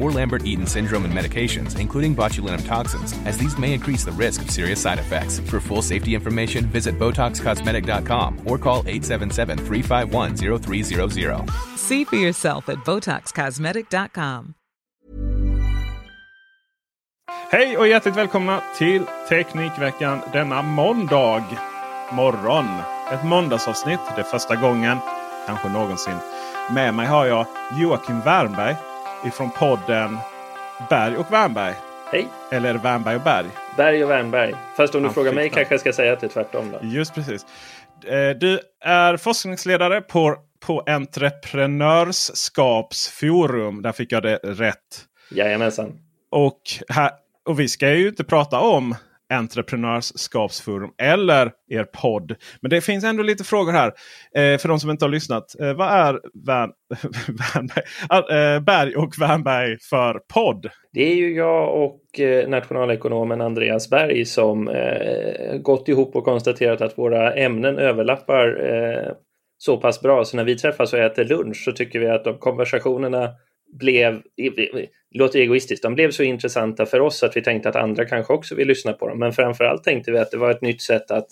or Lambert Eaton syndrome and medications, including botulinum toxins, as these may increase the risk of serious side effects. For full safety information, visit BotoxCosmetic.com or call 877 351 0300. See for yourself at BotoxCosmetic.com. Hej och hjärtligt välkomna till Teknikveckan denna måndag morgon. Ett måndagsavsnitt. Det är första gången, kanske någonsin. Med mig har jag Joakim Wernberg ifrån podden Berg och Wernberg. Hej! Eller är det Wernberg och Berg? Berg och Wernberg. Fast om du Han frågar mig den. kanske jag ska säga att det är tvärtom. Då. Just precis. Eh, Du är forskningsledare på, på Entreprenörskapsforum. Där fick jag det rätt. Jajamensan. Och, här, och vi ska ju inte prata om Entreprenörskapsforum eller er podd. Men det finns ändå lite frågor här. Eh, för de som inte har lyssnat. Eh, vad är Wern, Wernberg, eh, Berg och Wernberg för podd? Det är ju jag och eh, nationalekonomen Andreas Berg som eh, gått ihop och konstaterat att våra ämnen överlappar eh, så pass bra. Så när vi träffas och äter lunch så tycker vi att de konversationerna blev, låter egoistiskt, de blev så intressanta för oss att vi tänkte att andra kanske också vill lyssna på dem. Men framförallt tänkte vi att det var ett nytt sätt att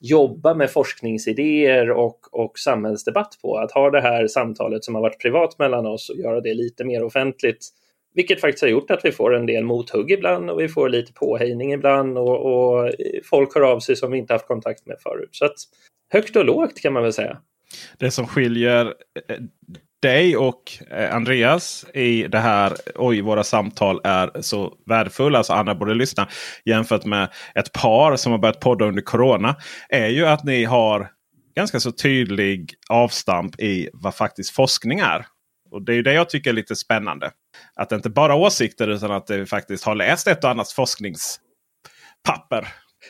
jobba med forskningsidéer och, och samhällsdebatt på. Att ha det här samtalet som har varit privat mellan oss och göra det lite mer offentligt. Vilket faktiskt har gjort att vi får en del mothugg ibland och vi får lite påhejning ibland och, och folk hör av sig som vi inte haft kontakt med förut. Så att högt och lågt kan man väl säga. Det som skiljer eh, dig och eh, Andreas i det här oj, våra samtal är så värdefulla. Alltså andra borde lyssna. Jämfört med ett par som har börjat podda under Corona. Är ju att ni har ganska så tydlig avstamp i vad faktiskt forskning är. Och Det är ju det jag tycker är lite spännande. Att det inte bara åsikter utan att vi faktiskt har läst ett och annat forskningspapper.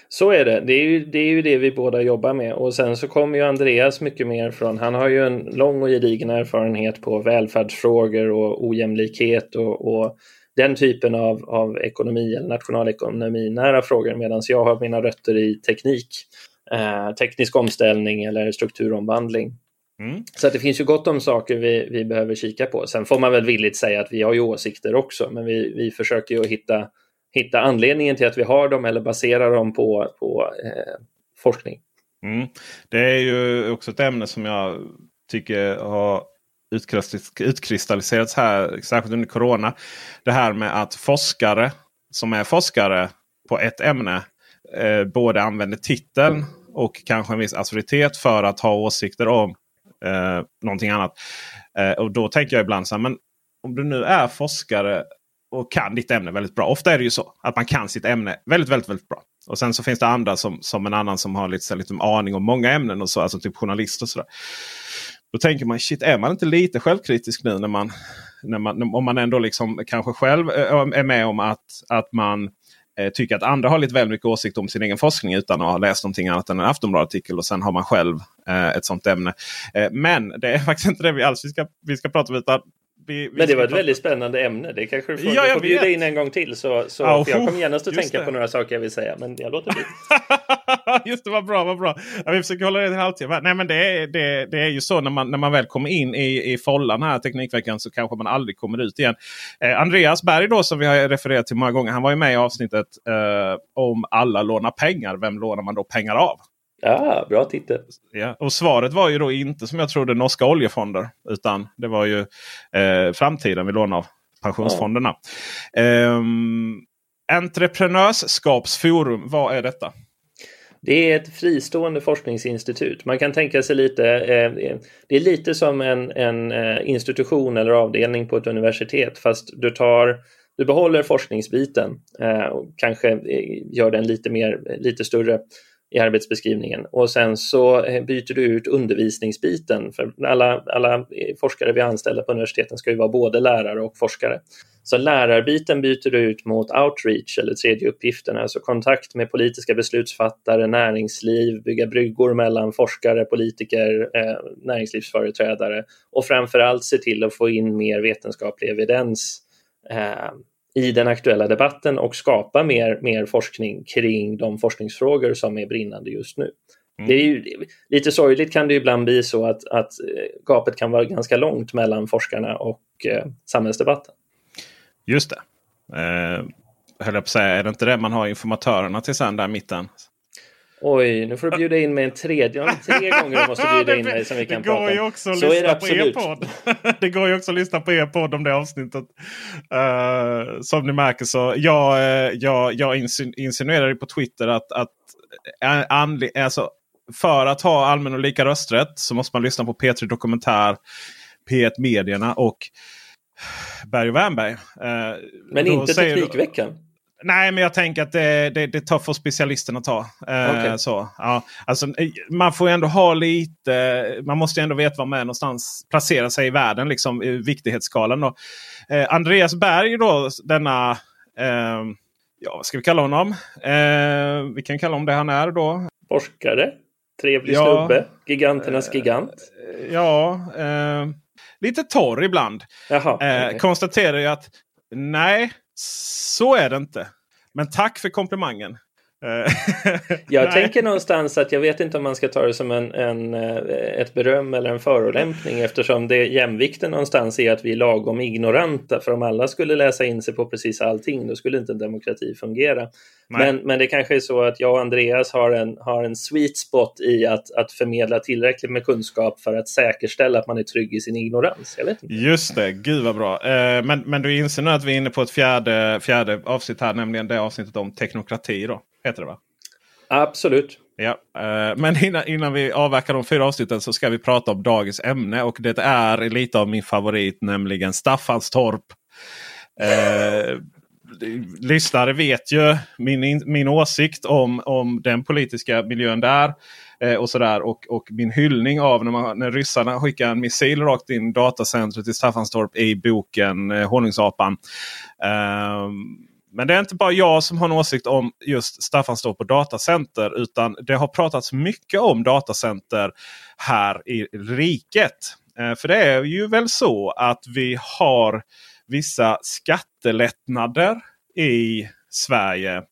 Så är det. Det är, ju, det är ju det vi båda jobbar med. Och sen så kommer ju Andreas mycket mer från, han har ju en lång och gedigen erfarenhet på välfärdsfrågor och ojämlikhet och, och den typen av, av ekonomi eller nationalekonomi nära frågor medan jag har mina rötter i teknik. Eh, teknisk omställning eller strukturomvandling. Mm. Så att det finns ju gott om saker vi, vi behöver kika på. Sen får man väl villigt säga att vi har ju åsikter också, men vi, vi försöker ju hitta, hitta anledningen till att vi har dem eller basera dem på, på eh, forskning. Mm. Det är ju också ett ämne som jag tycker har utkristalliserats här, särskilt under Corona. Det här med att forskare som är forskare på ett ämne eh, både använder titeln och kanske en viss auktoritet för att ha åsikter om eh, någonting annat. Eh, och då tänker jag ibland så här, men om du nu är forskare och kan ditt ämne väldigt bra. Ofta är det ju så att man kan sitt ämne väldigt, väldigt, väldigt bra. Och sen så finns det andra som, som en annan som har lite, så här, lite aning om många ämnen. och så, Alltså typ journalist och sådär. Då tänker man, shit, är man inte lite självkritisk nu när man, när man, om man ändå liksom kanske själv eh, är med om att, att man eh, tycker att andra har lite väl mycket åsikt om sin egen forskning utan att ha läst någonting annat än en Aftonbladet-artikel. Och sen har man själv eh, ett sånt ämne. Eh, men det är faktiskt inte det vi alls vi ska, vi ska prata om. Utan vi, vi Men det var ett väldigt spännande ämne. Det kanske du får, Ja, du får bjuda in en gång till. Så, så, Ja, för jag oh, kommer genast att tänka det. på några saker jag vill säga. Men jag låter bli. Just det, vad bra, vad bra. Ja, vi försöker hålla det en halvtimme. Nej, men det är, det, det är ju så när man, när man väl kommer in i, i follan här, Teknikveckan, så kanske man aldrig kommer ut igen. Eh, Andreas Berg då, som vi har refererat till många gånger, han var ju med i avsnittet eh, om alla lånar pengar. Vem lånar man då pengar av? Ja, bra titel. Ja. Och svaret var ju då inte som jag trodde norska oljefonder. Utan det var ju eh, framtiden vi lånade av. Pensionsfonderna. Ehm, Entreprenörskapsforum, vad är detta? Det är ett fristående forskningsinstitut. Man kan tänka sig lite, eh, det är lite som en, en eh, institution eller avdelning på ett universitet fast du tar du behåller forskningsbiten eh, och kanske eh, gör den lite mer, lite större i arbetsbeskrivningen och sen så eh, byter du ut undervisningsbiten för alla, alla eh, forskare vi anställer på universiteten ska ju vara både lärare och forskare. Så lärarbiten byter du ut mot outreach eller tredje uppgiften, alltså kontakt med politiska beslutsfattare, näringsliv, bygga bryggor mellan forskare, politiker, eh, näringslivsföreträdare och framförallt se till att få in mer vetenskaplig evidens eh, i den aktuella debatten och skapa mer, mer forskning kring de forskningsfrågor som är brinnande just nu. Det är ju, lite sorgligt kan det ibland bli så att, att eh, gapet kan vara ganska långt mellan forskarna och eh, samhällsdebatten. Just det. Eh, höll jag på att säga, är det inte det man har informatörerna till sen där i mitten? Oj, nu får du bjuda in mig en tredje. Ja, Tre gånger du måste bjuda in mig som vi kan det går prata ju om. också att lyssna på er podd. det går ju också att lyssna på er podd om det avsnittet. Eh, som ni märker så jag, eh, jag, jag insin- insinuerade på Twitter att, att eh, alltså, för att ha allmän och lika rösträtt så måste man lyssna på P3 Dokumentär, P1 Medierna och Berg och Wernberg. Eh, Men inte Teknikveckan. Nej, men jag tänker att det, det, det tar för specialisterna att ta. Eh, Okej. så, ja. alltså, eh, man får ju ändå ha lite... Man måste ju ändå veta var man är någonstans. Placera sig i världen, liksom i viktighetsskalan. Då. Eh, Andreas Berg då, denna... Eh, ja, vad ska vi kalla honom? Eh, vi kan kalla honom det han är då. Forskare. Trevlig Ja. snubbe. Giganternas gigant. Ja, eh, lite torr ibland. Jaha. Eh, okej. Konstaterar jag att nej, så är det inte. Men tack för komplimangen. Eh, Jag tänker någonstans att jag vet inte om man ska ta det som en, en, eh, ett beröm eller en förolämpning eftersom det jämvikten någonstans är att vi är lagom ignoranta. För om alla skulle läsa in sig på precis allting då skulle inte en demokrati fungera. Nej. Men, men det kanske är så att jag och Andreas har en, har en sweet spot i att, att förmedla tillräckligt med kunskap för att säkerställa att man är trygg i sin ignorans. Jag vet inte. Just det, gud vad bra. Eh, men, men du inser nu att vi är inne på ett fjärde, fjärde avsnitt här, nämligen det avsnittet om teknokrati. Då, heter det va? Absolut. Ja, eh, men innan, innan vi avverkar de fyra avsnitten så ska vi prata om dagens ämne. Och det är lite av min favorit, nämligen Staffanstorp. Eh, lyssnare vet ju min, in- min åsikt om, om den politiska miljön där. Eh, och sådär och, och min hyllning av när, man, när ryssarna skickar en missil rakt in datacentret i Staffanstorp i boken eh, Honungsapan. Ehm, men det är inte bara jag som har en åsikt om just Staffanstorp och datacenter. Utan det har pratats mycket om datacenter här i riket. Eh, för det är ju väl så att vi har vissa skattelättnader i Sverige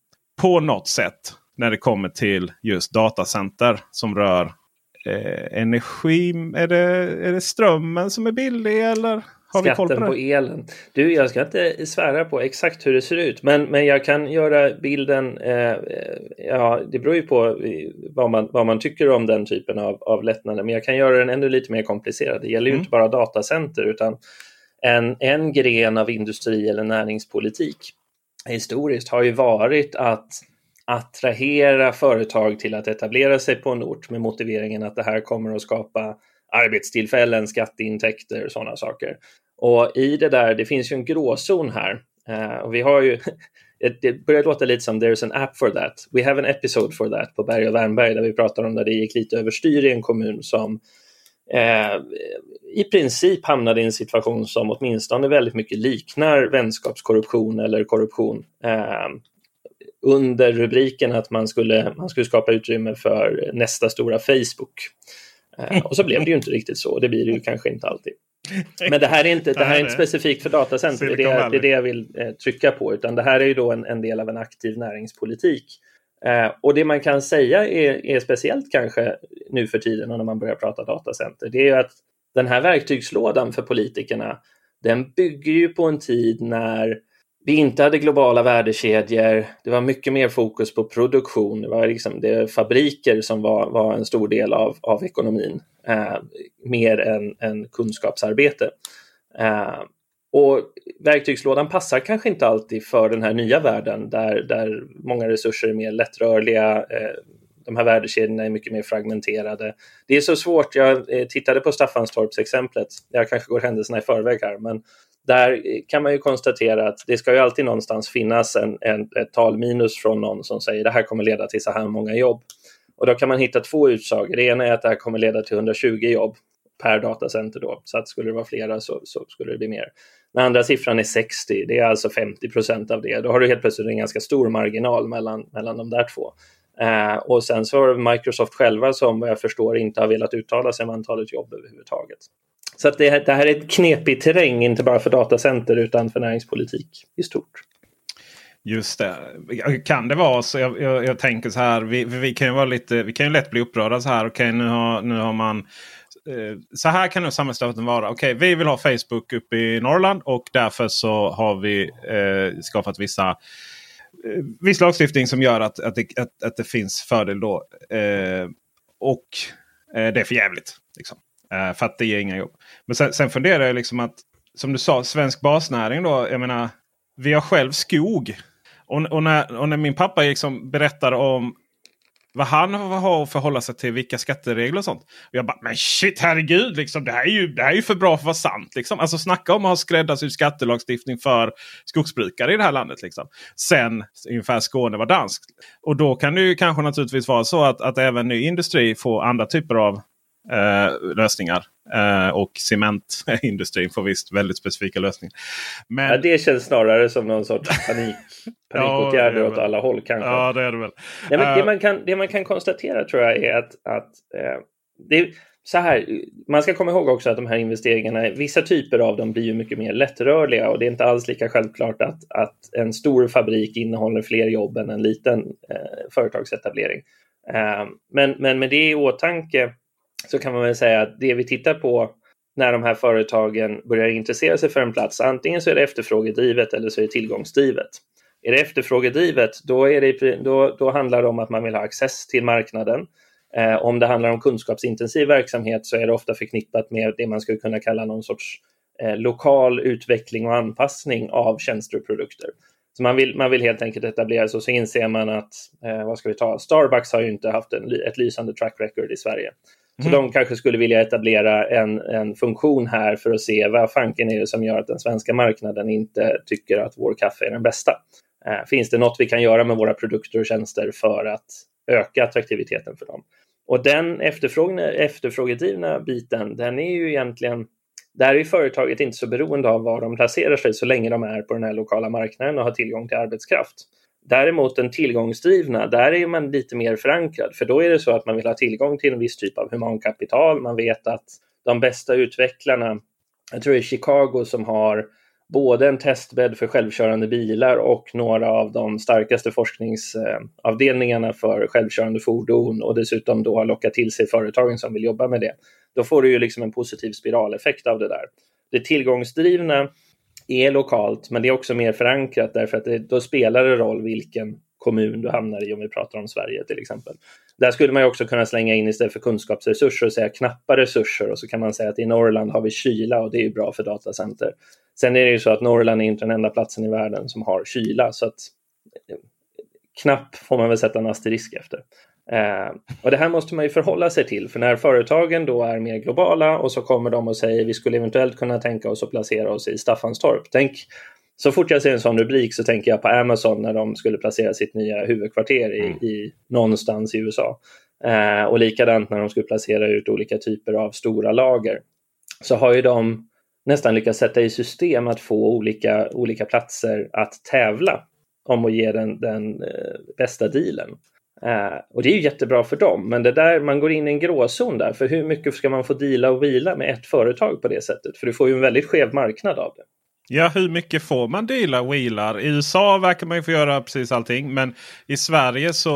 på något sätt. När det kommer till just datacenter som rör eh, energi. Är det, är det strömmen som är billig eller? Har vi koll Skatten på på, elen. Du, jag ska inte svära på exakt hur det ser ut, men, men jag kan göra bilden. Eh, ja, det beror ju på eh, vad man, vad man tycker om den typen av, av lättnader, men jag kan göra den ännu lite mer komplicerad. Det gäller ju Mm. inte bara datacenter, utan en, en gren av industri eller näringspolitik historiskt har ju varit att attrahera företag till att etablera sig på en ort med motiveringen att det här kommer att skapa arbetstillfällen, skatteintäkter och sådana saker. Och i det där, det finns ju en gråzon här. Uh, och vi har ju, det börjar låta lite som there's an app for that. We have an episode for that på Berg och Värnberg där vi pratar om när det gick lite överstyr i en kommun som eh, i princip hamnade i en situation som åtminstone väldigt mycket liknar vänskapskorruption eller korruption. Eh, under rubriken att man skulle, man skulle skapa utrymme för nästa stora Facebook. Eh, och så blev det ju inte riktigt så, det blir det ju kanske inte alltid. Men det här är inte, det här är inte specifikt för datacenter, det är det, det är det jag vill eh, trycka på, utan det här är ju då en, en del av en aktiv näringspolitik. Eh, och det man kan säga är, är, speciellt kanske nu för tiden när man börjar prata datacenter, det är att den här verktygslådan för politikerna, den bygger ju på en tid när vi inte hade globala värdekedjor. Det var mycket mer fokus på produktion. Det var liksom det fabriker som var, var en stor del av, av ekonomin, eh, mer än, än kunskapsarbete. Eh, och verktygslådan passar kanske inte alltid för den här nya världen där, där många resurser är mer lättrörliga. Eh, de här värdekedjorna är mycket mer fragmenterade. Det är så svårt. Jag eh, tittade på Staffanstorps exemplet. Jag kanske går händelserna i förväg här, men där kan man ju konstatera att det ska ju alltid någonstans finnas en, en, ett talminus från någon som säger det här kommer leda till så här många jobb. Och då kan man hitta två utsagor. Det ena är att det här kommer leda till 120 jobb per datacenter då, så att skulle det vara flera så, så skulle det bli mer. Den andra siffran är 60, det är alltså 50 procent av det. Då har du helt plötsligt en ganska stor marginal mellan, mellan de där två. Eh, och sen så har Microsoft själva som vad jag förstår inte har velat uttala sig om antalet jobb överhuvudtaget. Så att det, det här är ett knepig terräng, inte bara för datacenter utan för näringspolitik i stort. Just det. Kan det vara så? Jag, jag, jag tänker så här. Vi, vi, kan ju vara lite, vi kan ju lätt bli upprörda så här. Okej, okay, nu, har, nu har man eh, så här kan nog samhällsdebatten vara. Okej, okay, vi vill ha Facebook uppe i Norrland och därför så har vi eh, skapat vissa Eh, viss lagstiftning som gör att, att, det, att, att det finns fördel då. Eh, och eh, det är för jävligt. Liksom. Eh, för att det ger inga jobb. Men sen, sen funderar jag liksom att som du sa, svensk basnäring då. Jag menar, vi har själv skog. Och, och, när, och när min pappa liksom berättar om vad han har att förhålla sig till, vilka skatteregler och sånt. Och jag bara, men shit herregud, liksom, det, här är ju, det här är ju för bra för att vara sant. Liksom. Alltså snacka om att ha skräddarsydd skattelagstiftning för skogsbrukare i det här landet. Liksom. Sen ungefär Skåne var danskt. Och då kan det ju kanske naturligtvis vara så att, att även ny industri får andra typer av eh, lösningar. Eh, och cementindustrin får visst väldigt specifika lösningar. Men... Ja, det känns snarare som någon sorts panik, panikåtgärder ja, åt alla håll kanske. Ja, det är det väl. Ja, men det, eh, man kan, det man kan konstatera tror jag är att, att eh, det så här, man ska komma ihåg också att de här investeringarna, vissa typer av dem blir ju mycket mer lättrörliga och det är inte alls lika självklart att, att en stor fabrik innehåller fler jobb än en liten eh, företagsetablering. Eh, men, men med det i åtanke så kan man väl säga att det vi tittar på när de här företagen börjar intressera sig för en plats, antingen så är det efterfrågedrivet eller så är det tillgångsdrivet. Är det efterfrågedrivet, då, är det, då, då handlar det om att man vill ha access till marknaden. Eh, om det handlar om kunskapsintensiv verksamhet så är det ofta förknippat med det man skulle kunna kalla någon sorts eh, lokal utveckling och anpassning av tjänster och produkter. Så man vill, man vill helt enkelt etablera sig och så inser man att, eh, vad ska vi ta, Starbucks har ju inte haft en, ett lysande track record i Sverige. Så mm. de kanske skulle vilja etablera en, en funktion här för att se vad fanken är det som gör att den svenska marknaden inte tycker att vår kaffe är den bästa. Eh, finns det något vi kan göra med våra produkter och tjänster för att öka attraktiviteten för dem? Och den efterfrågedrivna biten, den är ju egentligen där är företaget inte så beroende av var de placerar sig så länge de är på den här lokala marknaden och har tillgång till arbetskraft. Däremot den tillgångsdrivna, där är man lite mer förankrad, för då är det så att man vill ha tillgång till en viss typ av humankapital. Man vet att de bästa utvecklarna, jag tror det är Chicago som har både en testbädd för självkörande bilar och några av de starkaste forskningsavdelningarna för självkörande fordon och dessutom då har lockat till sig företagen som vill jobba med det. Då får du ju liksom en positiv spiraleffekt av det där. Det tillgångsdrivna är lokalt, men det är också mer förankrat därför att det, då spelar det roll vilken kommun du hamnar i om vi pratar om Sverige till exempel. Där skulle man också kunna slänga in istället för kunskapsresurser och säga knappa resurser och så kan man säga att i Norrland har vi kyla och det är ju bra för datacenter. Sen är det ju så att Norrland är inte den enda platsen i världen som har kyla så att eh, knapp får man väl sätta en asterisk efter. Eh, och det här måste man ju förhålla sig till, för när företagen då är mer globala och så kommer de och säger vi skulle eventuellt kunna tänka oss att placera oss i Staffanstorp. Tänk, så fort jag ser en sån rubrik så tänker jag på Amazon när de skulle placera sitt nya huvudkvarter i, mm. i någonstans i USA. Eh, och likadant när de skulle placera ut olika typer av stora lager. Så har ju de nästan lyckats sätta i system att få olika, olika platser att tävla om att ge den, den eh, bästa dealen. Uh, och det är ju jättebra för dem, men det där, man går in i en gråzon där. För hur mycket ska man få deala och vila med ett företag på det sättet? För du får ju en väldigt skev marknad av det. Ja, hur mycket får man deala och wheelar? I USA verkar man ju få göra precis allting. Men i Sverige så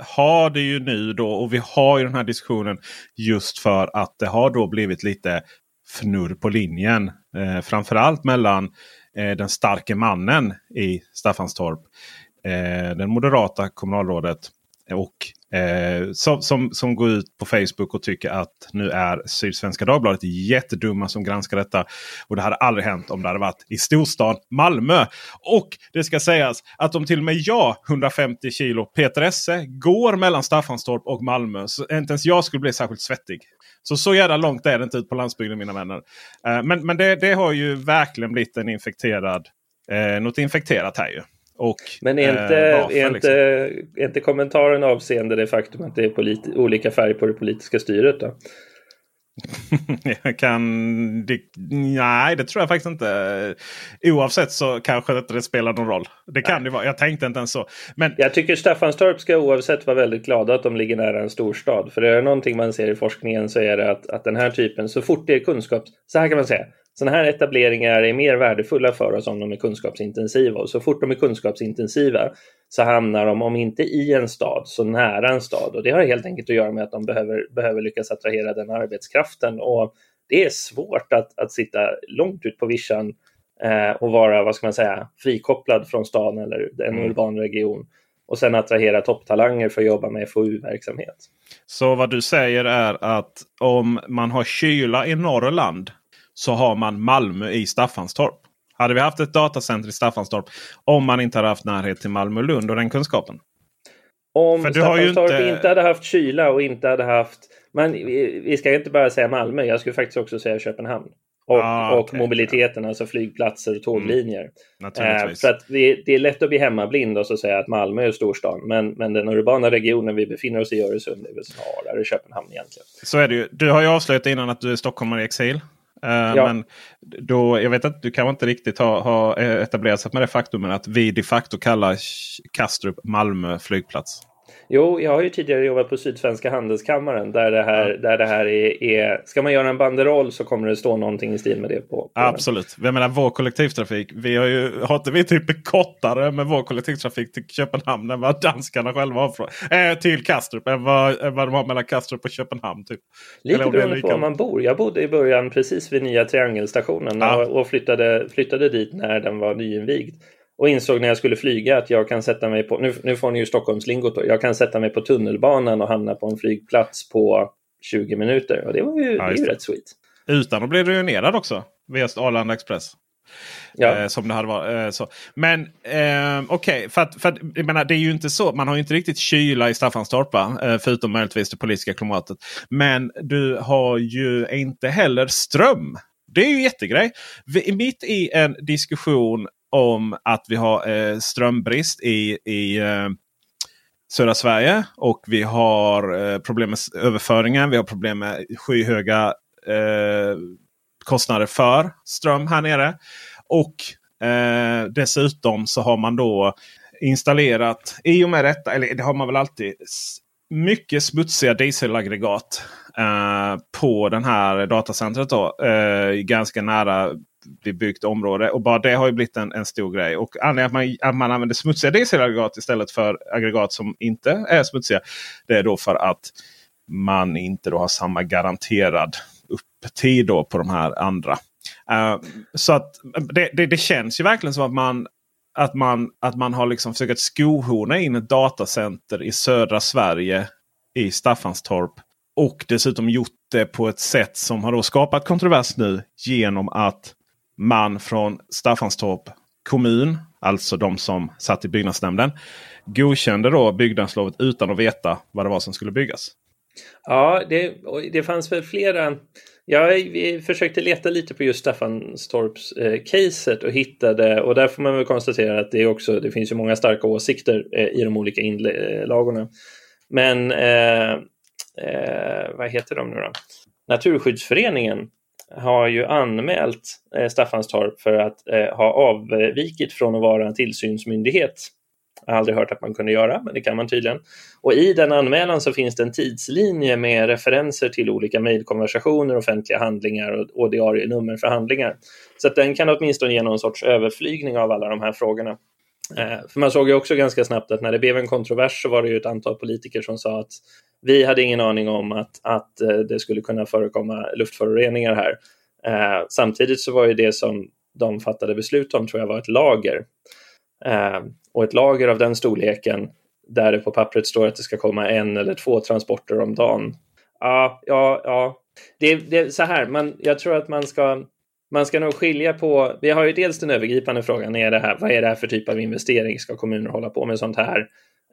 har det ju nu då, och vi har ju den här diskussionen just för att det har då blivit lite fnurr på linjen. Eh, framförallt mellan eh, den starke mannen i Staffanstorp. Eh, den moderata kommunalrådet och eh, som, som, som går ut på Facebook och tycker att nu är Sydsvenska Dagbladet jättedumma som granskar detta. Och det hade aldrig hänt om det hade varit i storstan Malmö. Och det ska sägas att om till och med jag, 150 kilo Peter Esse, går mellan Staffanstorp och Malmö. Så inte ens jag skulle bli särskilt svettig. Så så jävla långt är det inte ut på landsbygden mina vänner. Eh, men men det, det har ju verkligen blivit en infekterad, eh, något infekterat här ju. Och, Men är inte, eh, varför, är, inte, liksom? är inte kommentaren avseende det faktum att det är olika färg på det politiska styret? Då? jag kan... Det, nej, det tror jag faktiskt inte. Oavsett så kanske det inte spelar någon roll. Det kan nej. det vara. Jag tänkte inte ens så. Men... Jag tycker Staffanstorp ska oavsett vara väldigt glada att de ligger nära en storstad. För det är någonting man ser i forskningen så är det att, att den här typen, så fort det är kunskap, så här kan man säga, sådana här etableringar är mer värdefulla för oss om de är kunskapsintensiva. Och så fort de är kunskapsintensiva så hamnar de, om inte i en stad, så nära en stad. Och det har helt enkelt att göra med att de behöver, behöver lyckas attrahera den arbetskraften. Och det är svårt att, att sitta långt ut på vischan eh, och vara, vad ska man säga, frikopplad från stan eller en mm. urban region och sen attrahera topptalanger för att jobba med FoU-verksamhet. Så vad du säger är att om man har kyla i Norrland så har man Malmö i Staffanstorp. Hade vi haft ett datacenter i Staffanstorp om man inte hade haft närhet till Malmö och Lund och den kunskapen? Om För Staffanstorp inte... inte... hade haft kyla och inte hade haft... Men vi ska inte bara säga Malmö, jag skulle faktiskt också säga Köpenhamn. Och, ah, och mobiliteten, alltså flygplatser och tåglinjer. Mm, eh, för att det, det, är lätt att bli hemmablind och så säga att Malmö är storstan. Men, men den urbana regionen vi befinner oss i, Öresund, är väl snarare Köpenhamn egentligen. Så är det ju. Du har ju avslöjat innan att du är stockholmare i exil. Uh, ja. Men då, jag vet att du kanske inte riktigt har, har etablerat sig med det faktumet att vi de facto kallar Kastrup Malmö flygplats. Jo, jag har ju tidigare jobbat på Sydsvenska Handelskammaren där det här, ja. där det här är, är, Ska man göra en banderoll så kommer det stå någonting i stil med det på. på Absolut. Jag menar vår kollektivtrafik. Vi har ju har inte vi typ kortare med vår kollektivtrafik till Köpenhamn än vad danskarna själva har från, äh, till Kastrup. Än vad, än vad de har mellan Kastrup och Köpenhamn. Typ. Lite beroende på var man bor. Jag bodde i början precis vid nya triangelstationen ja. och, och flyttade, flyttade dit när den var nyinvigd och insåg när jag skulle flyga att jag kan sätta mig på, nu, nu får ni ju Stockholmslingot jag kan sätta mig på tunnelbanan och hamna på en flygplats på 20 minuter. Och det var ju, ja, det är ju rätt sweet. Utan att bli ruinerad också via Arlanda Express. Ja. Eh, som det hade varit. Eh, så. Men eh, okej, okay, för, att, för att, jag menar, det är ju inte så. Man har ju inte riktigt kyla i Staffanstorp. Eh, förutom möjligtvis det politiska klimatet. Men du har ju inte heller ström. Det är ju jättegrej. Vi, mitt i en diskussion om att vi har eh, strömbrist i, i eh, södra Sverige. Och vi har eh, problem med överföringen. Vi har problem med skyhöga eh, kostnader för ström här nere. Och eh, dessutom så har man då installerat, i och med detta, eller det har man väl alltid, mycket smutsiga dieselaggregat eh, på den här datacentret. Då, eh, ganska nära bebyggt område. Och bara det har ju blivit en, en stor grej. Och anledningen att man, att man använder smutsiga dieselaggregat istället för aggregat som inte är smutsiga. Det är då för att man inte då har samma garanterad upptid då på de här andra. Uh, så att eh, det, det, det, känns ju verkligen som att man att man, att man har liksom försökt skohorna in ett datacenter i södra Sverige i Staffanstorp. Och dessutom gjort det på ett sätt som har då skapat kontrovers nu genom att man från Staffanstorp kommun, alltså de som satt i byggnadsnämnden, godkände då byggnadslovet utan att veta vad det var som skulle byggas. Ja, det, det fanns väl flera. Jag försökte leta lite på just Staffanstorps eh, caset och hittade och där får man väl konstatera att det också det finns ju många starka åsikter eh, i de olika inlagorna. Eh, Men eh, eh, vad heter de nu då? Naturskyddsföreningen har ju anmält eh, Staffanstorp för att eh, ha avvikit från att vara en tillsynsmyndighet Jag har aldrig hört att man kunde göra, men det kan man tydligen. Och i den anmälan så finns det en tidslinje med referenser till olika mejlkonversationer, offentliga handlingar och, och diarienummer för handlingar. Så att den kan åtminstone ge någon sorts överflygning av alla de här frågorna. Eh, för man såg ju också ganska snabbt att när det blev en kontrovers så var det ju ett antal politiker som sa att vi hade ingen aning om att, att eh, det skulle kunna förekomma luftföroreningar här. Eh, samtidigt så var ju det som de fattade beslut om tror jag var ett lager. Eh, och ett lager av den storleken där det på pappret står att det ska komma en eller två transporter om dagen. Ja, ja, ja. Det, det är så här, man, jag tror att man ska man ska nog skilja på, vi har ju dels den övergripande frågan, är det här, vad är det här för typ av investering? Ska kommuner hålla på med sånt här?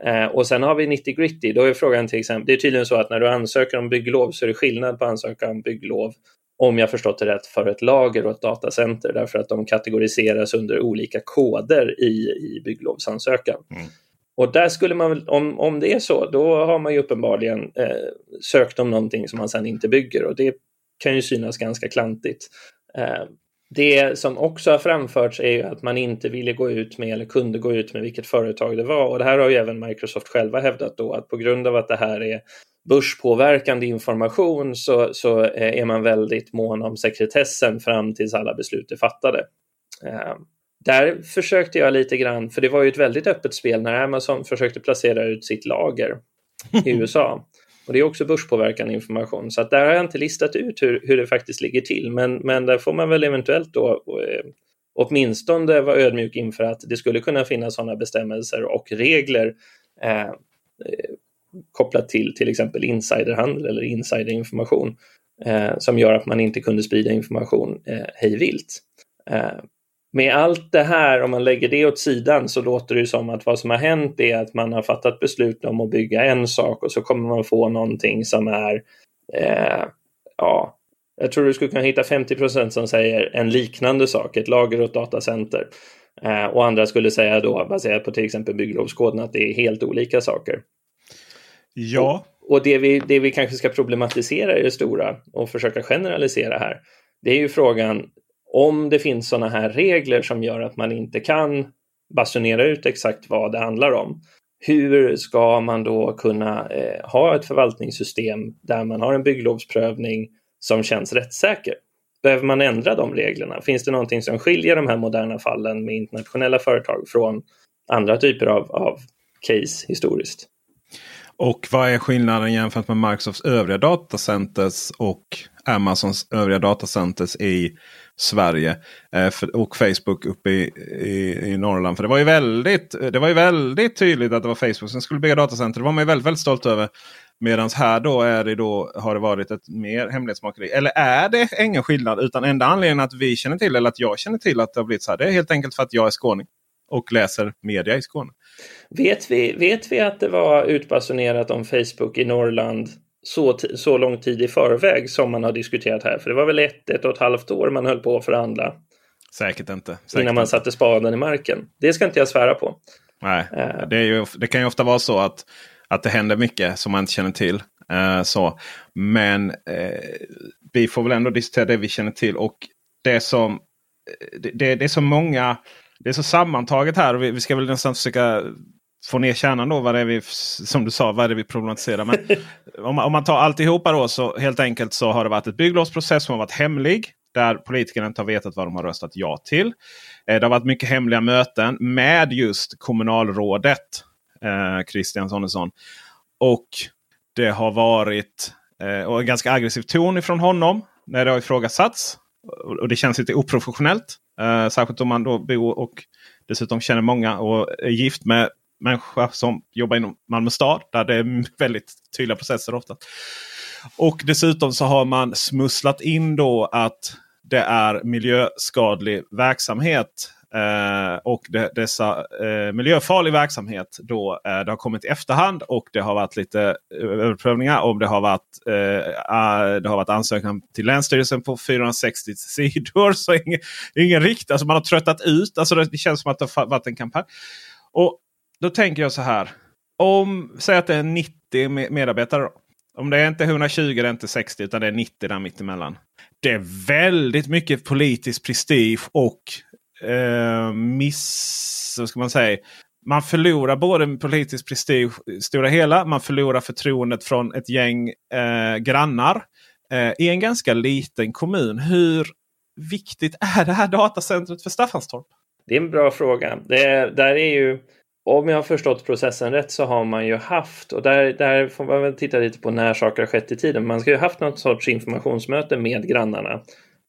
Eh, och sen har vi 90 gritty, då är frågan till exempel, det är tydligen så att när du ansöker om bygglov så är det skillnad på ansökan om bygglov om jag förstått det rätt, för ett lager och ett datacenter därför att de kategoriseras under olika koder i, i bygglovsansökan. Mm. Och där skulle man, om, om det är så, då har man ju uppenbarligen eh, sökt om någonting som man sedan inte bygger och det kan ju synas ganska klantigt. Eh, det som också har framförts är ju att man inte ville gå ut med eller kunde gå ut med vilket företag det var och det här har ju även Microsoft själva hävdat då att på grund av att det här är börspåverkande information så, så eh, är man väldigt mån om sekretessen fram tills alla beslut är fattade. Eh, där försökte jag lite grann, för det var ju ett väldigt öppet spel när Amazon försökte placera ut sitt lager i USA. Och det är också börspåverkande information, så att där har jag inte listat ut hur, hur det faktiskt ligger till, men, men där får man väl eventuellt då eh, åtminstone vara ödmjuk inför att det skulle kunna finnas sådana bestämmelser och regler eh, eh kopplat till till exempel insiderhandel eller insiderinformation eh, som gör att man inte kunde sprida information eh, hejvilt. Eh, med allt det här, om man lägger det åt sidan, så låter det som att vad som har hänt är att man har fattat beslut om att bygga en sak och så kommer man få någonting som är, eh, ja, jag tror du skulle kunna hitta 50 procent som säger en liknande sak, ett lager och ett datacenter. Eh, och andra skulle säga då, baserat på till exempel bygglovskoden, att det är helt olika saker. Ja. Och, och det, vi, det vi kanske ska problematisera i det stora och försöka generalisera här, det är ju frågan om det finns sådana här regler som gör att man inte kan basunera ut exakt vad det handlar om. Hur ska man då kunna eh, ha ett förvaltningssystem där man har en bygglovsprövning som känns rättssäker? Behöver man ändra de reglerna? Finns det någonting som skiljer de här moderna fallen med internationella företag från andra typer av, av case historiskt? Och vad är skillnaden jämfört med Microsofts övriga datacenters och Amazons övriga datacenters i Sverige eh, och Facebook uppe i, i, i, Norrland. För det var, ju väldigt, det var ju väldigt tydligt att det var Facebook som skulle bygga datacenter. Det var man ju väldigt, väldigt stolt över. Medan här då, är det då har det varit ett mer hemlighetsmakeri. Eller är det ingen skillnad? Utan enda anledningen att vi känner till eller att jag känner till att det har blivit så här. Det är helt enkelt för att jag är skåning och läser media i Skåne. Vet vi, vet vi att det var utbasunerat om Facebook i Norrland så, så lång tid i förväg som man har diskuterat här? För det var väl ett, ett och ett halvt år man höll på att förhandla. Säkert inte. Säkert innan man inte. satte spaden i marken. Det ska inte jag svära på. Nej, uh. det, ju, det, kan ju ofta vara så att, att det händer mycket som man inte känner till. Uh, så. Men uh, vi får väl ändå diskutera det vi känner till. Och det som det, det, det är så många det är så sammantaget här. Och vi, vi ska väl nästan försöka få ner kärnan då. Vad det är vi, som du sa, vad är det vi problematiserar. Men om, man, om man tar alltihopa då så helt enkelt så har det varit ett bygglovsprocess som har varit hemlig. Där politikerna inte har vetat vad de har röstat ja till. Eh, det har varit mycket hemliga möten med just kommunalrådet eh, Christian Sonesson. Och det har varit eh, och en ganska aggressiv ton ifrån honom när det har ifrågasatts. Och det känns lite oprofessionellt. Eh, särskilt om man då bor och dessutom känner många och är gift med människor som jobbar inom Malmö stad. Där det är väldigt tydliga processer ofta. Och dessutom så har man smusslat in då att det är miljöskadlig verksamhet Eh, och det, dessa eh, miljöfarlig verksamhet då eh, det har kommit i efterhand och det har varit lite eh, överprövningar. Om det har varit, eh, det har varit ansökan till Länsstyrelsen på 460 sidor. Så ingen, ingen rikt, alltså man har tröttat ut. Alltså det känns som att det har varit en kampanj. Och då tänker jag så här. Om, säg att det är 90 medarbetare. Då. Om det är inte 120 det är inte 60 utan det är 90 där mittemellan. Det är väldigt mycket politisk prestige och eh, miss... Vad ska man säga. man förlorar både politisk prestige i stora hela. Man förlorar förtroendet från ett gäng eh, grannar eh, i en ganska liten kommun. Hur viktigt är det här datacentret för Staffanstorp? Det är en bra fråga. Det där är ju, om jag har förstått processen rätt så har man ju haft, och där, där får man väl titta lite på när saker har skett i tiden. Man ska ju haft något sorts informationsmöte med grannarna.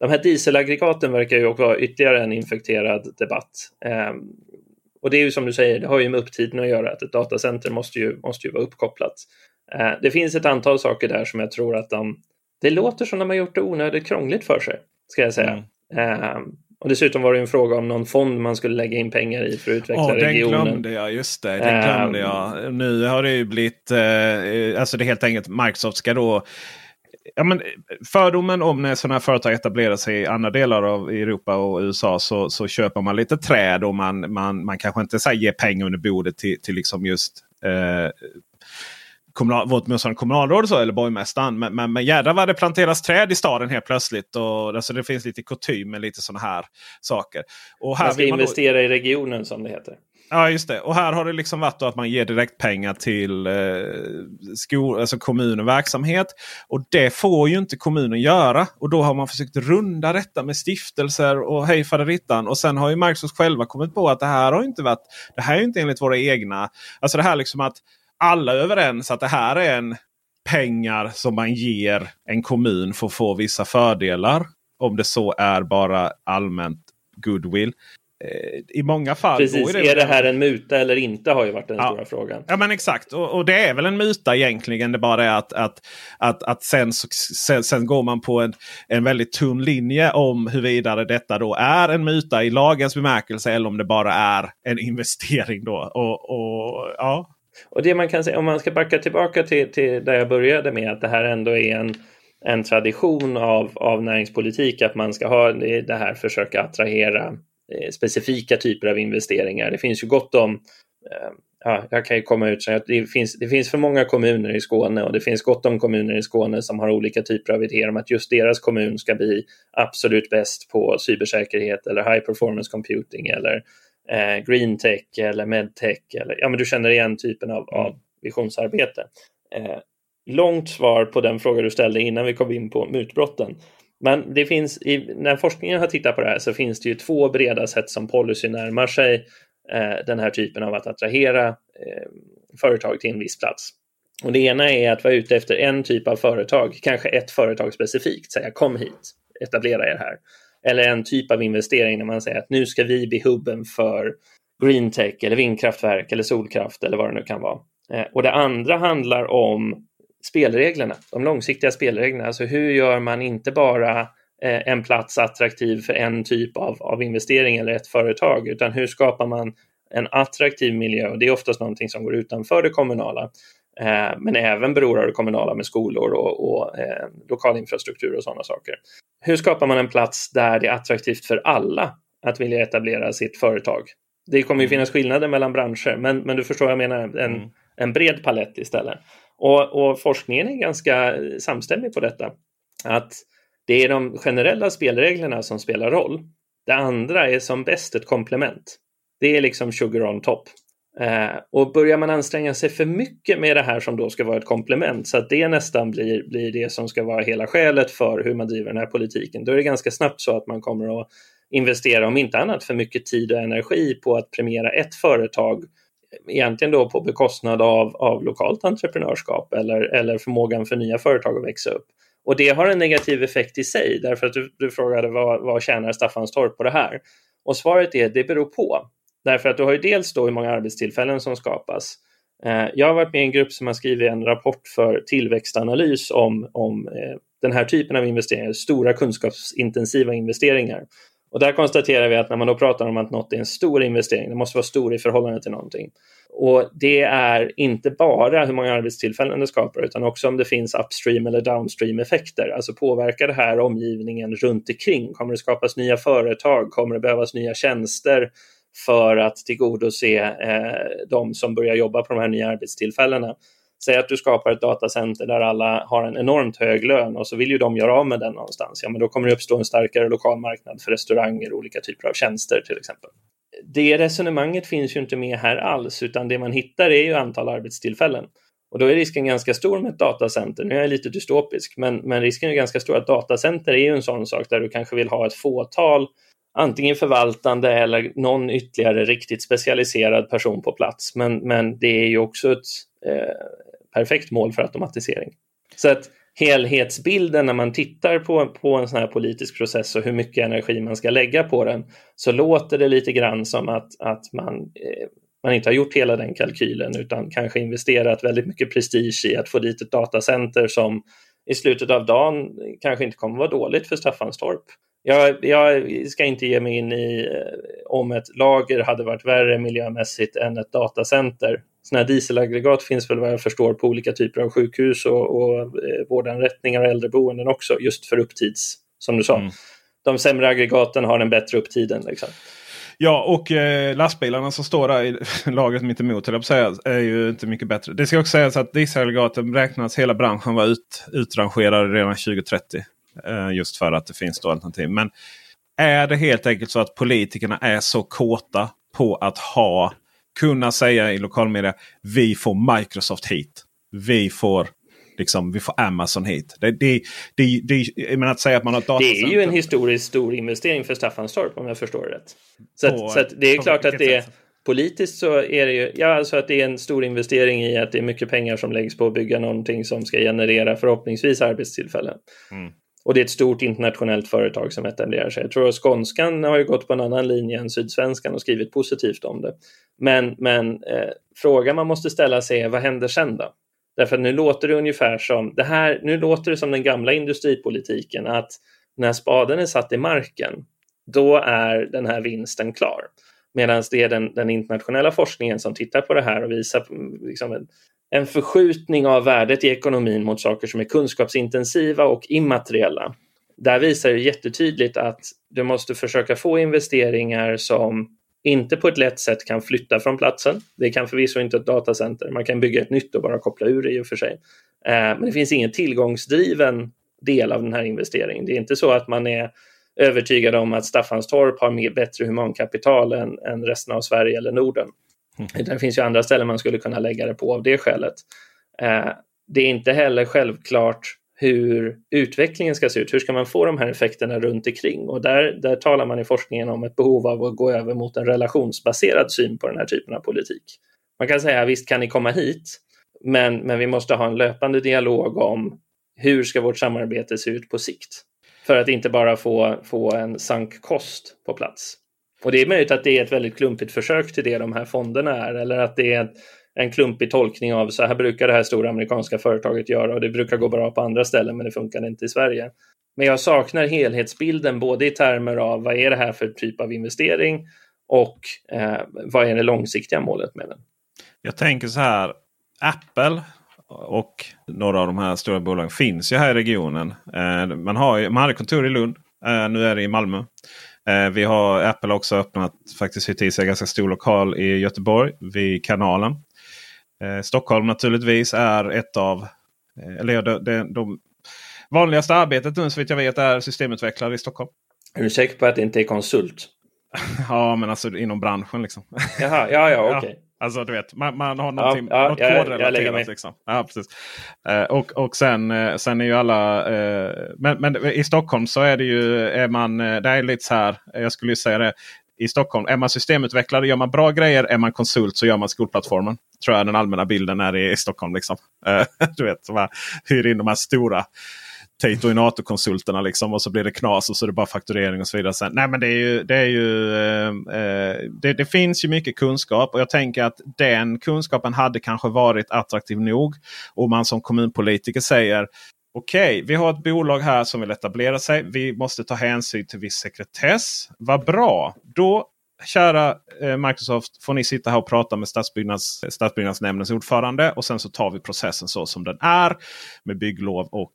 De här dieselaggregaten verkar ju också vara ytterligare en infekterad debatt. Eh, och det är ju som du säger, det har ju med upptiden att göra, att ett datacenter måste ju, måste ju vara uppkopplat. Eh, det finns ett antal saker där som jag tror att de... Det låter som de har gjort det onödigt krångligt för sig, ska jag säga. Mm. Eh, och dessutom var det en fråga om någon fond man skulle lägga in pengar i för att utveckla oh, regionen. Den glömde jag, just det. Den glömde um, jag. Nu har det ju blivit, eh, alltså det är helt enkelt Microsoft ska då ja, men fördomen om när sådana här företag etablerar sig i andra delar av Europa och USA så, så köper man lite träd och man, man, man kanske inte så ger pengar under bordet till, till liksom just eh, kommunal, vårt motsvarande kommunalråd så, eller borgmästaren. Men, men, men jädrar vad det planteras träd i staden helt plötsligt. Och, alltså, det finns lite kutym med lite sådana här saker. Och här man ska investera då... i regionen som det heter. Ja just det. Och här har det liksom varit att man ger direkt pengar till eh, skol, alltså kommun och verksamhet. Och det får ju inte kommunen göra. Och då har man försökt runda detta med stiftelser och hej faderittan. Och sen har ju Microsoft själva kommit på att det här har inte varit. Det här är inte enligt våra egna. Alltså det här liksom att alla är överens att det här är en pengar som man ger en kommun för att få vissa fördelar. Om det så är bara allmänt goodwill. Eh, I många fall. Precis, är det, är det här en muta eller inte har ju varit den ja. stora frågan. Ja men exakt och, och, det är väl en muta egentligen. Det bara är att, att, att, att sen, sen, sen går man på en, en väldigt tunn linje om huruvida detta då är en muta i lagens bemärkelse eller om det bara är en investering. då. Och, och ja, och det man kan säga, om man ska backa tillbaka till, till där jag började med att det här ändå är en, en tradition av, av näringspolitik att man ska ha det här försöka attrahera specifika typer av investeringar. Det finns ju gott om eh, Ja, jag kan ju komma ut så att det finns, det finns för många kommuner i Skåne och det finns gott om kommuner i Skåne som har olika typer av idéer om att just deras kommun ska bli absolut bäst på cybersäkerhet eller high performance computing eller eh, green tech eller medtech. Eller, ja, men du känner igen typen av, mm. av visionsarbete. Eh, långt svar på den fråga du ställde innan vi kom in på mutbrotten. Men det finns, i, när forskningen har tittat på det här så finns det ju två breda sätt som policy närmar sig eh, den här typen av att attrahera eh, företag till en viss plats. Och det ena är att vara ute efter en typ av företag, kanske ett företag specifikt, säga kom hit, etablera er här eller en typ av investering när man säger att nu ska vi bli hubben för green tech eller vindkraftverk eller solkraft eller vad det nu kan vara. Eh, och det andra handlar om spelreglerna, de långsiktiga spelreglerna. Alltså hur gör man inte bara eh, en plats attraktiv för en typ av, av investering eller ett företag, utan hur skapar man en attraktiv miljö? Och det är oftast någonting som går utanför det kommunala, eh, men även beror av det kommunala med skolor och, och eh, lokal infrastruktur och sådana saker hur skapar man en plats där det är attraktivt för alla att vilja etablera sitt företag? Det kommer ju mm. finnas skillnader mellan branscher, men, men du förstår vad jag menar, en, mm. en bred palett istället. Och, och, forskningen är ganska samstämmig på detta. Att det är de generella spelreglerna som spelar roll. Det andra är som bäst ett komplement. Det är liksom sugar on top. Eh, och börjar man anstränga sig för mycket med det här som då ska vara ett komplement så att det nästan blir, blir det som ska vara hela skälet för hur man driver den här politiken, då är det ganska snabbt så att man kommer att investera, om inte annat, för mycket tid och energi på att premiera ett företag egentligen då på bekostnad av, av lokalt entreprenörskap eller, eller förmågan för nya företag att växa upp. Och det har en negativ effekt i sig, därför att du, du frågade vad, vad tjänar Staffanstorp på det här? Och svaret är det beror på. Därför att du har ju dels då hur många arbetstillfällen som skapas. Eh, jag har varit med i en grupp som har skrivit en rapport för tillväxtanalys om, om eh, den här typen av investeringar, stora kunskapsintensiva investeringar. Och där konstaterar vi att när man då pratar om att något är en stor investering, det måste vara stor i förhållande till någonting. Och det är inte bara hur många arbetstillfällen det skapar, utan också om det finns upstream eller downstream effekter. Alltså påverkar det här omgivningen runt omkring? Kommer det skapas nya företag? Kommer det behövas nya tjänster? för att tillgodose eh, de som börjar jobba på de här nya arbetstillfällena. Säg att du skapar ett datacenter där alla har en enormt hög lön och så vill ju de göra av med den någonstans. Ja, men då kommer det uppstå en starkare lokal marknad för restauranger och olika typer av tjänster till exempel. det resonemanget finns ju inte med här alls, utan det man hittar är ju antal arbetstillfällen. Och då är risken ganska stor med ett datacenter. Nu är jag lite dystopisk, men, men risken är ganska stor att datacenter är ju en sån sak där du kanske vill ha ett fåtal antingen förvaltande eller någon ytterligare riktigt specialiserad person på plats. Men, men det är ju också ett eh, perfekt mål för automatisering. Så att helhetsbilden när man tittar på, på en sån här politisk process och hur mycket energi man ska lägga på den så låter det lite grann som att, att man, eh, man inte har gjort hela den kalkylen utan kanske investerat väldigt mycket prestige i att få dit ett datacenter som i slutet av dagen kanske inte kommer vara dåligt för Staffanstorp. Jag, jag, ska inte ge mig in i eh, om ett lager hade varit värre miljömässigt än ett datacenter. Sådana här dieselaggregat finns väl vad jag förstår på olika typer av sjukhus och, och eh, vårdanrättningar och äldreboenden också, just för upptids, som du sa. Mm. De sämre aggregaten har den bättre upptiden. Liksom. Ja, och eh, lastbilarna som står där i lagret mitt emot jag säga, är ju inte mycket bättre. Det ska också sägas att dieselaggregaten beräknas hela branschen vara ut, utrangerade redan 2030. Eh, just för att det finns då alternativ. Men är det helt enkelt så att politikerna är så kåta på att ha kunna säga i lokalmedia vi får Microsoft hit. Vi får liksom, vi får Amazon hit. Det, det, det, det, men att säga att man har ett Det är ju en historiskt stor investering för Staffanstorp om jag förstår det rätt. Så, på, att, så att det är klart att det är politiskt så är det ju, ja alltså att det är en stor investering i att det är mycket pengar som läggs på att bygga någonting som ska generera förhoppningsvis arbetstillfällen. Mm. Och det är ett stort internationellt företag som etablerar sig. Jag tror att Skånskan har ju gått på en annan linje än Sydsvenskan och skrivit positivt om det. Men, men eh, frågan man måste ställa sig är vad händer sen då? Därför att nu låter det ungefär som det här, nu låter det som den gamla industripolitiken att när spaden är satt i marken, då är den här vinsten klar. Medan det är den, den, internationella forskningen som tittar på det här och visar mm, liksom en, en förskjutning av värdet i ekonomin mot saker som är kunskapsintensiva och immateriella. Där visar det jättetydligt att du måste försöka få investeringar som inte på ett lätt sätt kan flytta från platsen. Det kan förvisso inte ett datacenter. Man kan bygga ett nytt och bara koppla ur det i och för sig. Eh, men det finns ingen tillgångsdriven del av den här investeringen. Det är inte så att man är övertygad om att Staffanstorp har mer, bättre humankapital än, än resten av Sverige eller Norden. Mm. Det finns ju andra ställen man skulle kunna lägga det på av det skälet. Eh, det är inte heller självklart hur utvecklingen ska se ut. Hur ska man få de här effekterna runt omkring? Och där, där talar man i forskningen om ett behov av att gå över mot en relationsbaserad syn på den här typen av politik. Man kan säga visst kan ni komma hit, men, men vi måste ha en löpande dialog om hur ska vårt samarbete se ut på sikt? För att inte bara få, få en sank kost på plats. Och det är möjligt att det är ett väldigt klumpigt försök till det de här fonderna är, eller att det är en klumpig tolkning av så här brukar det här stora amerikanska företaget göra och det brukar gå bra på andra ställen men det funkar inte i Sverige. Men jag saknar helhetsbilden både i termer av vad är det här för typ av investering och eh, vad är det långsiktiga målet med den? Jag tänker så här. Apple och några av de här stora bolagen finns ju här i regionen. Eh, man, har, man hade kontor i Lund. Eh, nu är det i Malmö. Eh, vi har Apple också öppnat faktiskt hyrt i sig ganska stor lokal i Göteborg vid kanalen. Eh, Stockholm naturligtvis är ett av eh, eller det, det, de vanligaste arbetet nu så vitt jag vet är systemutvecklare i Stockholm. Är du säker på att det inte är konsult? ja, men alltså inom branschen liksom. Jaha, ja, ja, okej. Okay. Ja, alltså du vet, man, man har någonting, ja, ja, något kodrelaterat. Liksom. Ja, precis. Eh, och och sen, eh, sen är ju alla... Eh, men, men i Stockholm så är det ju... Är man, eh, det är lite så här, jag skulle säga det i Stockholm. Är man systemutvecklare, gör man bra grejer. Är man konsult så gör man skolplattformen. Tror jag den allmänna bilden är i, Stockholm. Liksom. Uh, du vet, som hyr in de här stora Tato-konsulterna liksom, och så blir det knas och så är det bara fakturering och så vidare. Sen, nej men det, är ju, det, är ju, eh, eh det, det, finns ju mycket kunskap och jag tänker att den kunskapen hade kanske varit attraktiv nog. Om man som kommunpolitiker säger Okej, vi har ett bolag här som vill etablera sig. Vi måste ta hänsyn till viss sekretess. Vad bra! Då kära eh, Microsoft får ni sitta här och prata med stadsbyggnads, stadsbyggnadsnämndens ordförande. Och sen så tar vi processen så som den är. Med bygglov och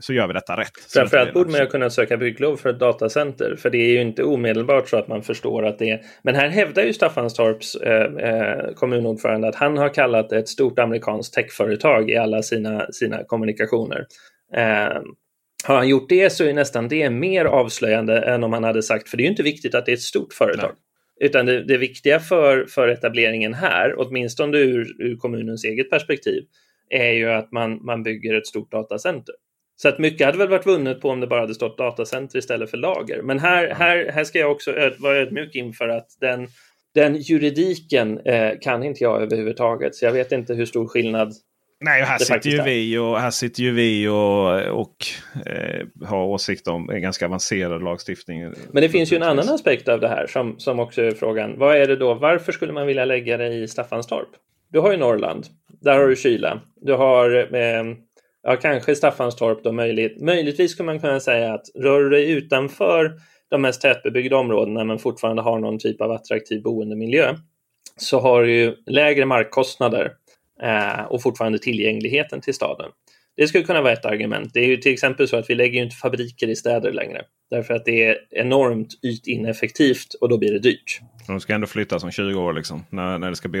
så gör vi detta rätt. Framförallt borde man ju kunna söka bygglov för ett datacenter. För det är ju inte omedelbart så att man förstår att det är... Men här hävdar ju Staffanstorps eh, eh, kommunordförande att han har kallat ett stort amerikanskt techföretag i alla sina, sina kommunikationer. Eh, har han gjort det så är nästan det mer avslöjande än om han hade sagt, för det är ju inte viktigt att det är ett stort företag. Nej. Utan det, det viktiga för, för etableringen här, åtminstone ur, ur kommunens eget perspektiv, är ju att man, man bygger ett stort datacenter. Så att mycket hade väl varit vunnet på om det bara hade stått datacenter istället för lager. Men här, här, här ska jag också vara ödmjuk inför att den, den juridiken eh, kan inte jag överhuvudtaget. Så jag vet inte hur stor skillnad Nej, här sitter, ju vi och, här sitter ju vi och, och eh, har åsikter om en ganska avancerad lagstiftning. Men det finns ju en annan aspekt av det här som, som också är frågan. Vad är det då? Varför skulle man vilja lägga det i Staffanstorp? Du har ju Norrland. Där har du kyla. Du har eh, ja, kanske Staffanstorp då möjligt. Möjligtvis skulle man kunna säga att rör du dig utanför de mest tätbebyggda områdena men fortfarande har någon typ av attraktiv boendemiljö så har du ju lägre markkostnader eh, och fortfarande tillgängligheten till staden. Det skulle kunna vara ett argument. Det är ju till exempel så att vi lägger inte fabriker i städer längre därför att det är enormt ytineffektivt och då blir det dyrt. De ska ändå flytta som 20 år liksom när, när det ska bli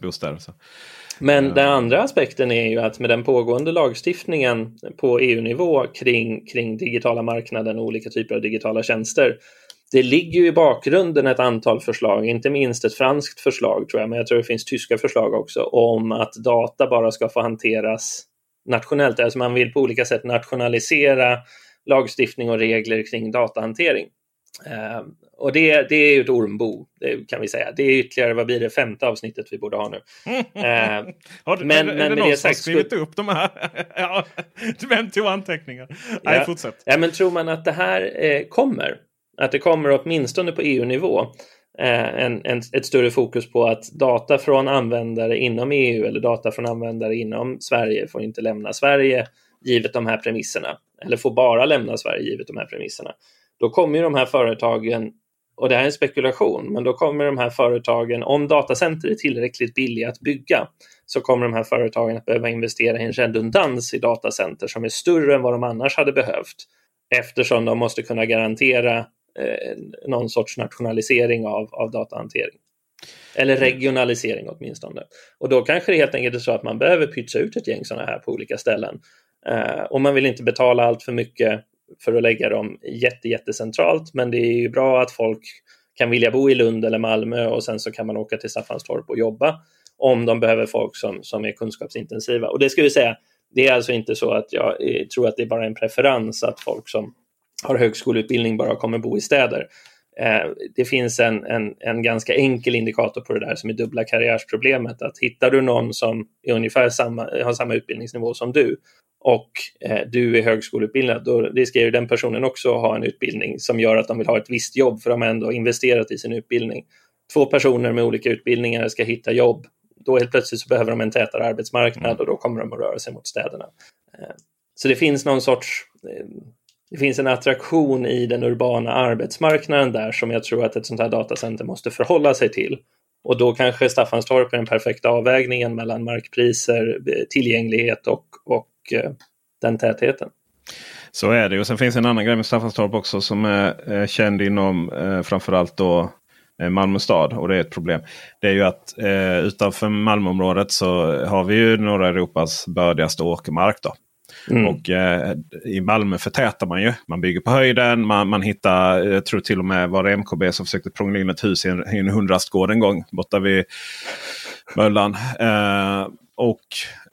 bostäder. Så. Men den andra aspekten är ju att med den pågående lagstiftningen på EU-nivå kring, kring digitala marknaden och olika typer av digitala tjänster. Det ligger ju i bakgrunden ett antal förslag, inte minst ett franskt förslag tror jag, men jag tror det finns tyska förslag också, om att data bara ska få hanteras nationellt. Alltså man vill på olika sätt nationalisera lagstiftning och regler kring datahantering. Och det, det är ju ett ormbo, det kan vi säga. Det är ytterligare, vad blir det, femte avsnittet vi borde ha nu. Uh, har du, men, är, men är det någon som har skrivit upp de här? ja, vem tog anteckningar? Ja. Nej, fortsätt. Ja, men tror man att det här eh, kommer? Att det kommer åtminstone på EU-nivå eh, en, en, ett större fokus på att data från användare inom EU eller data från användare inom Sverige får inte lämna Sverige givet de här premisserna. Eller får bara lämna Sverige givet de här premisserna då kommer ju de här företagen, och det här är en spekulation, men då kommer de här företagen, om datacenter är tillräckligt billiga att bygga, så kommer de här företagen att behöva investera i en redundans i datacenter som är större än vad de annars hade behövt, eftersom de måste kunna garantera eh, någon sorts nationalisering av, av datahantering. Eller regionalisering åtminstone. Och då kanske det helt enkelt är så att man behöver pytsa ut ett gäng sådana här på olika ställen. Eh, och man vill inte betala allt för mycket för att lägga dem jätte, jättecentralt. Men det är ju bra att folk kan vilja bo i Lund eller Malmö och sen så kan man åka till Staffanstorp och jobba om de behöver folk som, som är kunskapsintensiva. Och det ska vi säga, det är alltså inte så att jag eh, tror att det är bara en preferens att folk som har högskoleutbildning bara kommer bo i städer. Eh, det finns en, en, en ganska enkel indikator på det där som är dubbla karriärsproblemet. Att hittar du någon som är ungefär samma, har samma utbildningsnivå som du och eh, du är högskoleutbildad, då riskerar den personen också ha en utbildning som gör att de vill ha ett visst jobb för de har ändå investerat i sin utbildning. Två personer med olika utbildningar ska hitta jobb. Då helt plötsligt så behöver de en tätare arbetsmarknad mm. och då kommer de att röra sig mot städerna. Eh, så det finns någon sorts det finns en attraktion i den urbana arbetsmarknaden där som jag tror att ett sånt här datacenter måste förhålla sig till. Och då kanske Staffanstorp är den perfekta avvägningen mellan markpriser, eh, tillgänglighet och, och eh, den tätheten. Så är det. Och sen finns en annan grej med Staffanstorp också som är eh, känd inom framförallt då Malmö stad. Och det är ett problem. Det är ju att eh, utanför Malmöområdet så har vi ju norra Europas bördigaste åkermark. Då. Mm. Och eh, I Malmö förtätar man ju. Man bygger på höjden. Man, man hittar, jag tror till och med var det MKB som försökte prångla in ett hus i en, i en hundrastgård en gång borta vid Möllan. Eh, och,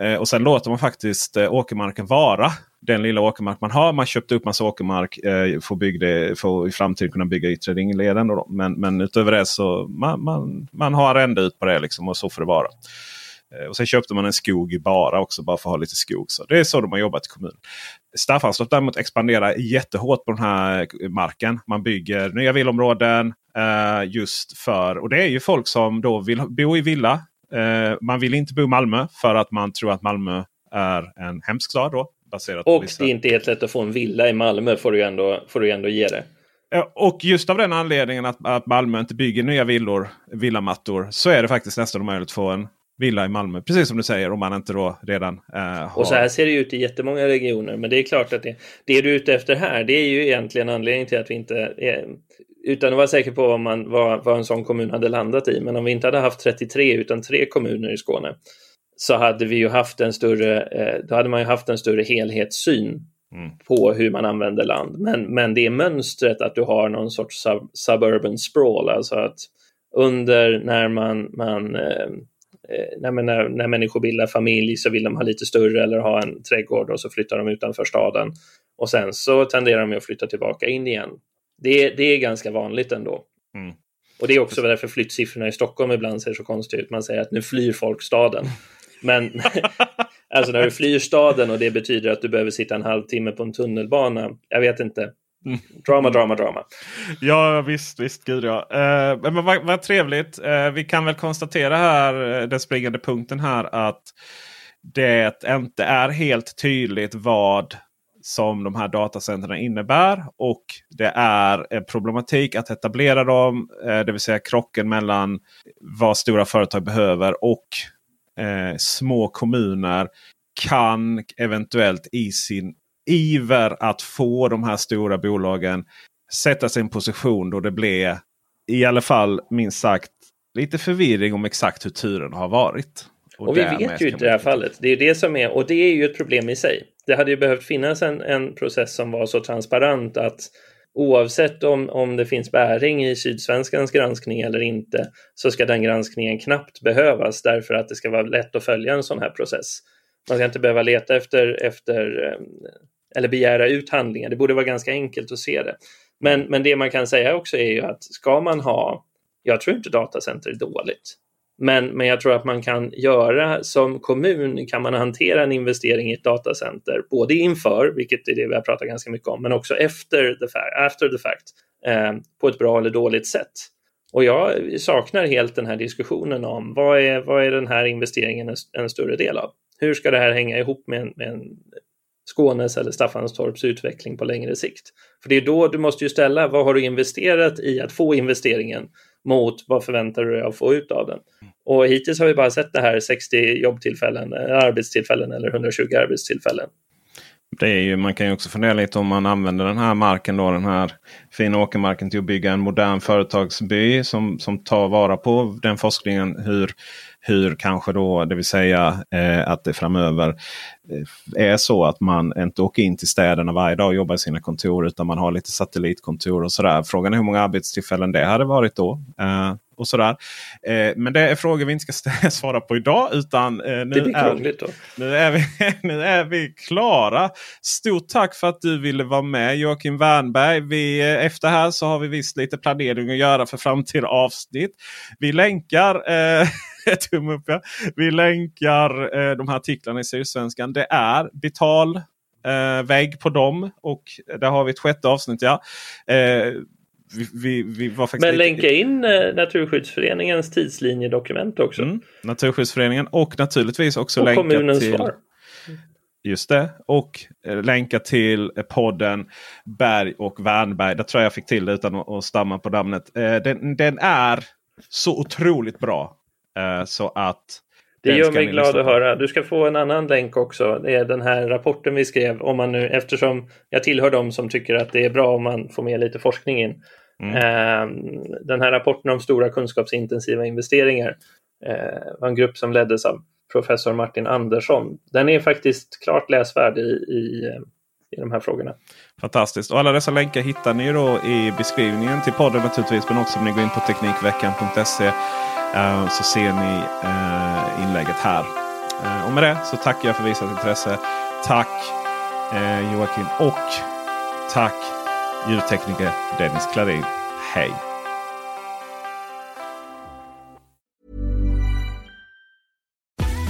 eh, och sen låter man faktiskt eh, åkermarken vara den lilla åkermark man har. Man köpte upp massa åkermark eh, för, bygga, för i framtiden kunna bygga yttre ringleden. Men, men utöver det så man, man, man har arrende ut på det liksom, och så får det vara. Eh, och sen köpte man en skog i Bara också bara för att ha lite skog. Så Det är så de har jobbat i kommunen. Staffanstorp däremot expanderar jättehårt på den här marken. Man bygger nya villområden eh, just för, och det är ju folk som då vill bo i villa. Eh, man vill inte bo i Malmö för att man tror att Malmö är en hemsk stad. Då. Baserat och det är inte helt lätt att få en villa i Malmö får du ändå, får du ändå ge det. Och just av den anledningen att, att Malmö inte bygger nya villor, villamattor, så är det faktiskt nästan omöjligt att få en villa i Malmö. Precis som du säger, om man inte då redan eh, har... Och så här ser det ut i jättemånga regioner. Men det är klart att det, det du är ute efter här, det är ju egentligen anledningen till att vi inte är, utan att vara säker på vad, man, vad, vad en sån kommun hade landat i. Men om vi inte hade haft 33 utan tre kommuner i Skåne så hade vi ju haft en större, eh, då hade man ju haft en större helhetssyn Mm. på hur man använder land. Men, men det är mönstret att du har någon sorts sub suburban sprawl, alltså att under när man, man eh, när, när, när människor bildar familj så vill de ha lite större eller ha en trädgård och så flyttar de utanför staden. Och sen så tenderar de att flytta tillbaka in igen. Det, det är ganska vanligt ändå. Mm. Och det är också därför flyttsiffrorna i Stockholm ibland ser så konstiga ut. Man säger att nu flyr folk staden. Men alltså när du flyr staden och det betyder att du behöver sitta en halvtimme på en tunnelbana. Jag vet inte. Drama, drama, drama. Ja visst, visst, gud ja. Eh, men vad, vad trevligt. Eh, vi kan väl konstatera här, eh, den springande punkten här, att det inte är helt tydligt vad som de här datacentren innebär. Och det är en problematik att etablera dem. Eh, det vill säga krocken mellan vad stora företag behöver och eh, små kommuner kan eventuellt i sin iver att få de här stora bolagen sätta sig en position då det blir i alla fall minst sagt lite förvirring om exakt hur turen har varit. Och, och vi vet ju i det här fallet. Det är det som är, och det är ju ett problem i sig. Det hade ju behövt finnas en, en process som var så transparent att oavsett om, om det finns bäring i Sydsvenskans granskning eller inte så ska den granskningen knappt behövas därför att det ska vara lätt att följa en sån här process. Man ska inte behöva leta efter, efter eh, eller begära ut handlingar. Det borde vara ganska enkelt att se det. Men, men det man kan säga också är ju att ska man ha, jag tror inte datacenter är dåligt, men, men jag tror att man kan göra som kommun kan man hantera en investering i ett datacenter både inför, vilket är det vi har pratat ganska mycket om, men också efter the fact, after the fact eh, på ett bra eller dåligt sätt. Och jag saknar helt den här diskussionen om vad är, vad är den här investeringen en, en större del av? Hur ska det här hänga ihop med en, med en Skånes eller Staffanstorps utveckling på längre sikt? För det är då du måste ju ställa vad har du investerat i att få investeringen mot vad förväntar du dig att få ut av den? Och hittills har vi bara sett det här 60 jobbtillfällen, eh, arbetstillfällen eller 120 arbetstillfällen. Det är ju, man kan ju också fundera lite om man använder den här marken, då, den här fina åkermarken till att bygga en modern företagsby som, som tar vara på den forskningen. Hur, hur kanske då, det vill säga eh, att det framöver eh, är så att man inte åker in till städerna varje dag och jobbar i sina kontor utan man har lite satellitkontor och sådär. Frågan är hur många arbetstillfällen det hade varit då. Eh, och sådär. Eh, men det är frågor vi inte ska svara på idag. Utan, eh, nu, då. Nu är, vi, nu är vi klara. Stort tack för att du ville vara med Joakim Wernberg. Vi, eh, efter här så har vi visst lite planering att göra för framtida avsnitt. Vi länkar eh, tumme upp, ja. Vi länkar eh, de här artiklarna i Sydsvenskan. Det är betal eh, på dem. Och där har vi ett sjätte avsnitt. Ja. Eh, vi, vi, vi var faktiskt Men länka in eh, Naturskyddsföreningens tidslinjedokument också. Mm, Naturskyddsföreningen och naturligtvis också och länka kommunens till... svar. Just det. Och eh, länka till podden Berg och Wernberg. Där tror jag jag fick till det utan att stamma på namnet. Eh, den, den är så otroligt bra. Eh, så att det gör mig glad att höra. Du ska få en annan länk också. Det är den här rapporten vi skrev. Om man nu, eftersom jag tillhör dem som tycker att det är bra om man får med lite forskning in. Mm. Ehm, den här rapporten om stora kunskapsintensiva investeringar eh, var en grupp som leddes av professor Martin Andersson. Den är faktiskt klart läsvärd i, i, i de här frågorna. Fantastiskt. Och alla dessa länkar hittar ni då i beskrivningen till podden naturligtvis. Men också om ni går in på Teknikveckan.se eh, så ser ni eh, inlägget här. Eh, och med det så tackar jag för visat intresse. Tack Joakim och tack ljudtekniker Dennis Klarin. Hej!